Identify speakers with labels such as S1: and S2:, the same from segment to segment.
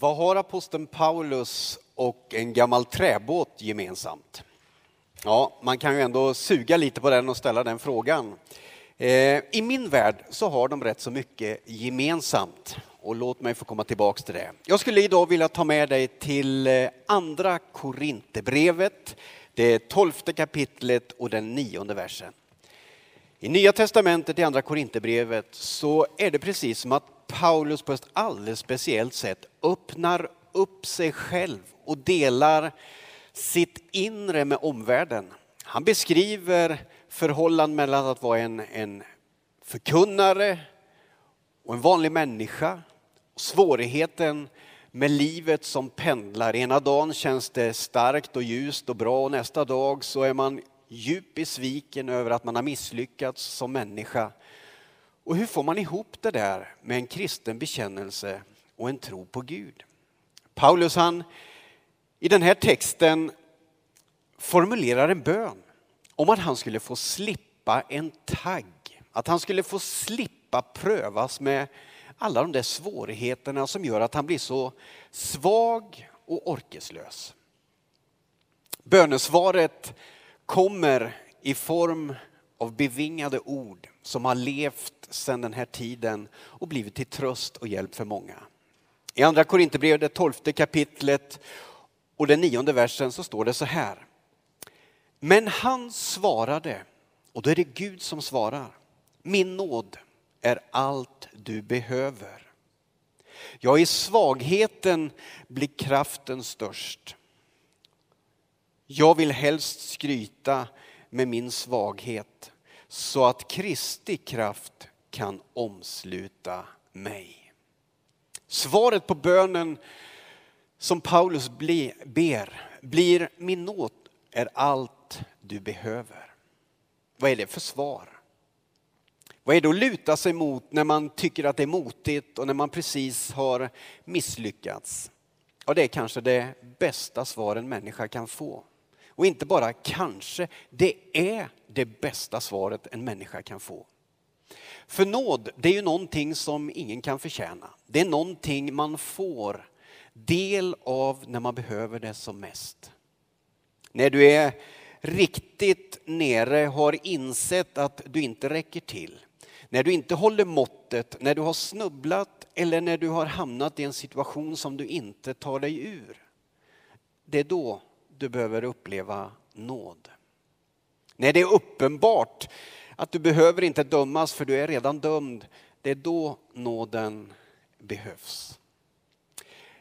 S1: Vad har aposteln Paulus och en gammal träbåt gemensamt? Ja, man kan ju ändå suga lite på den och ställa den frågan. Eh, I min värld så har de rätt så mycket gemensamt och låt mig få komma tillbaks till det. Jag skulle idag vilja ta med dig till eh, andra Korinthierbrevet, det tolfte kapitlet och den nionde versen. I Nya Testamentet, i Andra Korinthierbrevet, så är det precis som att Paulus på ett alldeles speciellt sätt öppnar upp sig själv och delar sitt inre med omvärlden. Han beskriver förhållandet mellan att vara en, en förkunnare och en vanlig människa. Svårigheten med livet som pendlar. Ena dagen känns det starkt och ljust och bra och nästa dag så är man djupt besviken över att man har misslyckats som människa. Och hur får man ihop det där med en kristen bekännelse och en tro på Gud? Paulus han i den här texten formulerar en bön om att han skulle få slippa en tagg. Att han skulle få slippa prövas med alla de där svårigheterna som gör att han blir så svag och orkeslös. Bönesvaret kommer i form av bevingade ord som har levt sedan den här tiden och blivit till tröst och hjälp för många. I andra Korinthierbrevet, det tolfte kapitlet och den nionde versen så står det så här. Men han svarade, och då är det Gud som svarar. Min nåd är allt du behöver. Ja, i svagheten blir kraften störst. Jag vill helst skryta med min svaghet så att Kristi kraft kan omsluta mig. Svaret på bönen som Paulus ber blir min nåd är allt du behöver. Vad är det för svar? Vad är det att luta sig mot när man tycker att det är motigt och när man precis har misslyckats? Ja, det är kanske det bästa svar en människa kan få. Och inte bara kanske, det är det bästa svaret en människa kan få. För nåd, det är ju någonting som ingen kan förtjäna. Det är någonting man får del av när man behöver det som mest. När du är riktigt nere, har insett att du inte räcker till. När du inte håller måttet, när du har snubblat eller när du har hamnat i en situation som du inte tar dig ur. Det är då du behöver uppleva nåd. När det är uppenbart att du behöver inte dömas för du är redan dömd. Det är då nåden behövs.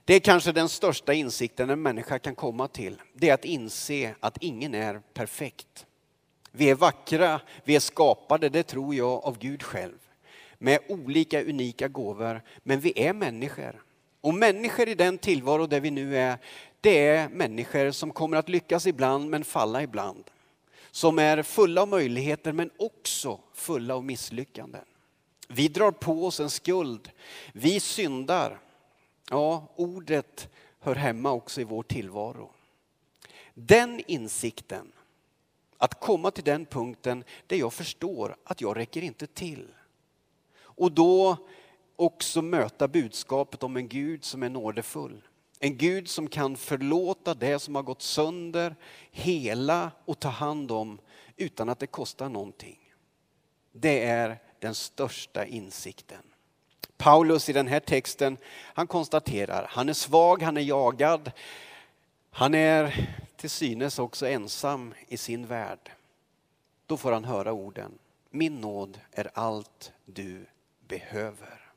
S1: Det är kanske den största insikten en människa kan komma till. Det är att inse att ingen är perfekt. Vi är vackra, vi är skapade, det tror jag, av Gud själv. Med olika unika gåvor, men vi är människor. Och människor i den tillvaro där vi nu är, det är människor som kommer att lyckas ibland men falla ibland. Som är fulla av möjligheter men också fulla av misslyckanden. Vi drar på oss en skuld, vi syndar. Ja, ordet hör hemma också i vår tillvaro. Den insikten, att komma till den punkten där jag förstår att jag räcker inte till. Och då också möta budskapet om en Gud som är nådefull. En Gud som kan förlåta det som har gått sönder, hela och ta hand om utan att det kostar någonting. Det är den största insikten. Paulus i den här texten, han konstaterar, han är svag, han är jagad, han är till synes också ensam i sin värld. Då får han höra orden, min nåd är allt du behöver.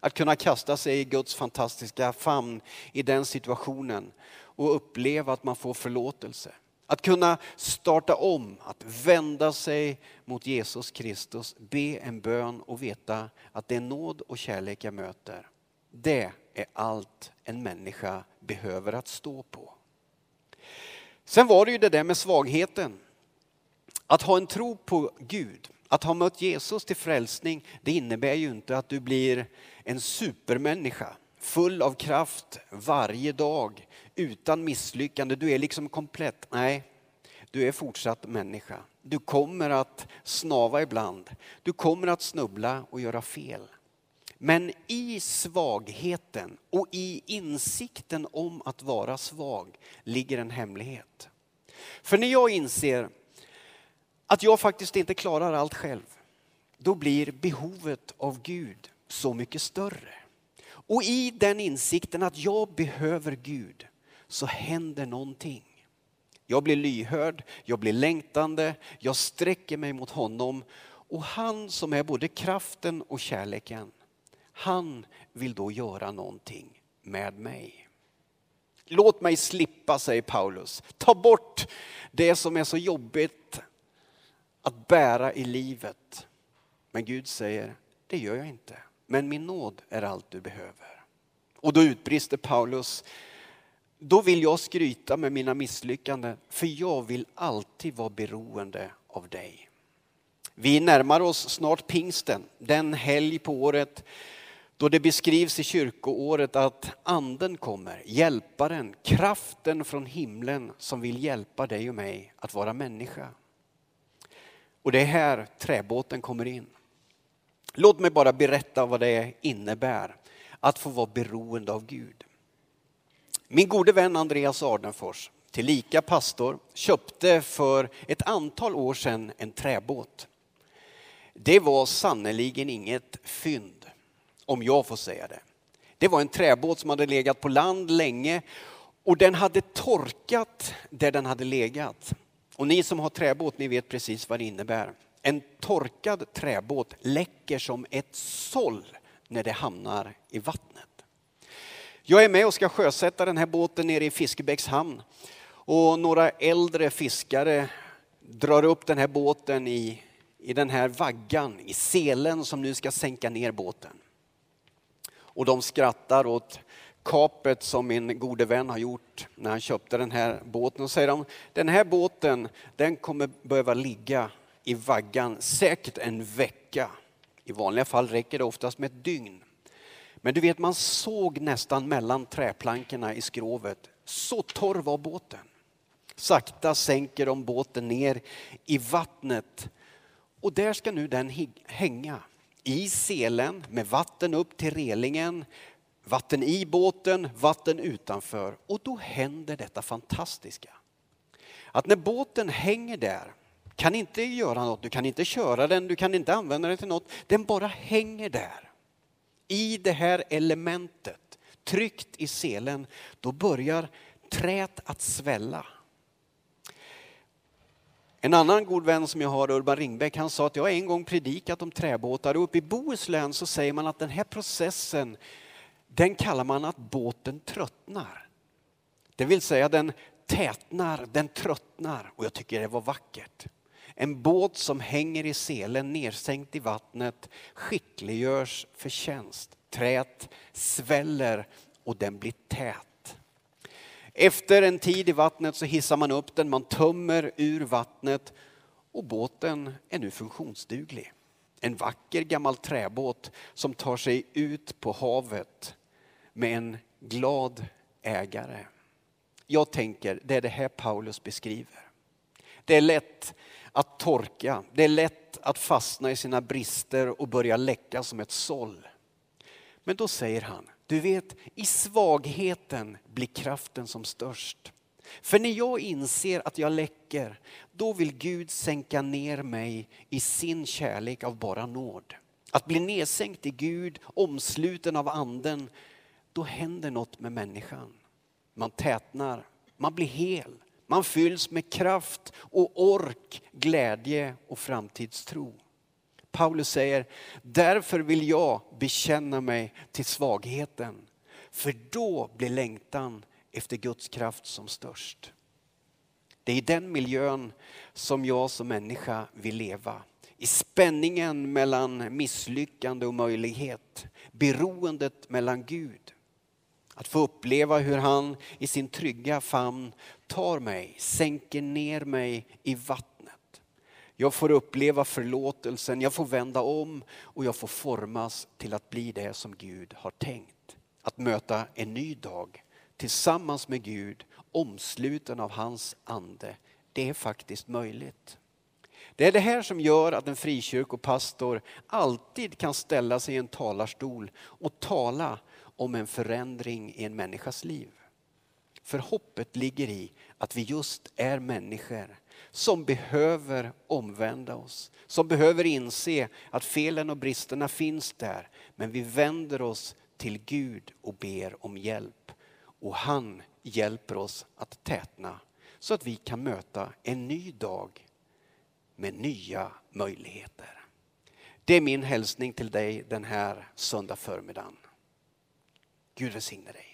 S1: Att kunna kasta sig i Guds fantastiska famn i den situationen och uppleva att man får förlåtelse. Att kunna starta om, att vända sig mot Jesus Kristus, be en bön och veta att det är nåd och kärlek jag möter. Det är allt en människa behöver att stå på. Sen var det ju det där med svagheten. Att ha en tro på Gud, att ha mött Jesus till frälsning, det innebär ju inte att du blir en supermänniska full av kraft varje dag utan misslyckande. Du är liksom komplett. Nej, du är fortsatt människa. Du kommer att snava ibland. Du kommer att snubbla och göra fel. Men i svagheten och i insikten om att vara svag ligger en hemlighet. För när jag inser att jag faktiskt inte klarar allt själv, då blir behovet av Gud så mycket större. Och i den insikten att jag behöver Gud så händer någonting. Jag blir lyhörd, jag blir längtande, jag sträcker mig mot honom och han som är både kraften och kärleken, han vill då göra någonting med mig. Låt mig slippa, säger Paulus. Ta bort det som är så jobbigt att bära i livet. Men Gud säger, det gör jag inte. Men min nåd är allt du behöver. Och då utbrister Paulus, då vill jag skryta med mina misslyckanden, för jag vill alltid vara beroende av dig. Vi närmar oss snart pingsten, den helg på året då det beskrivs i kyrkoåret att anden kommer, hjälparen, kraften från himlen som vill hjälpa dig och mig att vara människa. Och det är här träbåten kommer in. Låt mig bara berätta vad det innebär att få vara beroende av Gud. Min gode vän Andreas Ardenfors, tillika pastor, köpte för ett antal år sedan en träbåt. Det var sannerligen inget fynd, om jag får säga det. Det var en träbåt som hade legat på land länge och den hade torkat där den hade legat. Och ni som har träbåt, ni vet precis vad det innebär. En torkad träbåt läcker som ett såll när det hamnar i vattnet. Jag är med och ska sjösätta den här båten nere i Fiskebäcks hamn. Och några äldre fiskare drar upp den här båten i, i den här vaggan, i selen som nu ska sänka ner båten. Och de skrattar åt kapet som min gode vän har gjort när han köpte den här båten. Och säger de, den här båten den kommer behöva ligga i vaggan säkert en vecka. I vanliga fall räcker det oftast med ett dygn. Men du vet, man såg nästan mellan träplankorna i skrovet. Så torr var båten. Sakta sänker de båten ner i vattnet. Och där ska nu den hänga. I selen med vatten upp till relingen. Vatten i båten, vatten utanför. Och då händer detta fantastiska. Att när båten hänger där, kan inte göra något, du kan inte köra den, du kan inte använda den till något. Den bara hänger där i det här elementet, tryckt i selen, då börjar trät att svälla. En annan god vän som jag har, Urban Ringbäck, han sa att jag en gång predikat om träbåtar och uppe i Bohuslän så säger man att den här processen, den kallar man att båten tröttnar. Det vill säga den tätnar, den tröttnar och jag tycker det var vackert. En båt som hänger i selen nersänkt i vattnet skickliggörs för tjänst. Trät sväller och den blir tät. Efter en tid i vattnet så hissar man upp den, man tömmer ur vattnet och båten är nu funktionsduglig. En vacker gammal träbåt som tar sig ut på havet med en glad ägare. Jag tänker, det är det här Paulus beskriver. Det är lätt att torka. Det är lätt att fastna i sina brister och börja läcka som ett såll. Men då säger han, du vet i svagheten blir kraften som störst. För när jag inser att jag läcker, då vill Gud sänka ner mig i sin kärlek av bara nåd. Att bli nedsänkt i Gud, omsluten av anden, då händer något med människan. Man tätnar, man blir hel. Man fylls med kraft och ork, glädje och framtidstro. Paulus säger, därför vill jag bekänna mig till svagheten. För då blir längtan efter Guds kraft som störst. Det är i den miljön som jag som människa vill leva. I spänningen mellan misslyckande och möjlighet. Beroendet mellan Gud att få uppleva hur han i sin trygga famn tar mig, sänker ner mig i vattnet. Jag får uppleva förlåtelsen, jag får vända om och jag får formas till att bli det som Gud har tänkt. Att möta en ny dag tillsammans med Gud, omsluten av hans ande. Det är faktiskt möjligt. Det är det här som gör att en frikyrkopastor alltid kan ställa sig i en talarstol och tala om en förändring i en människas liv. För hoppet ligger i att vi just är människor som behöver omvända oss. Som behöver inse att felen och bristerna finns där. Men vi vänder oss till Gud och ber om hjälp. Och han hjälper oss att tätna så att vi kan möta en ny dag med nya möjligheter. Det är min hälsning till dig den här söndag förmiddagen. Gud välsigne dig.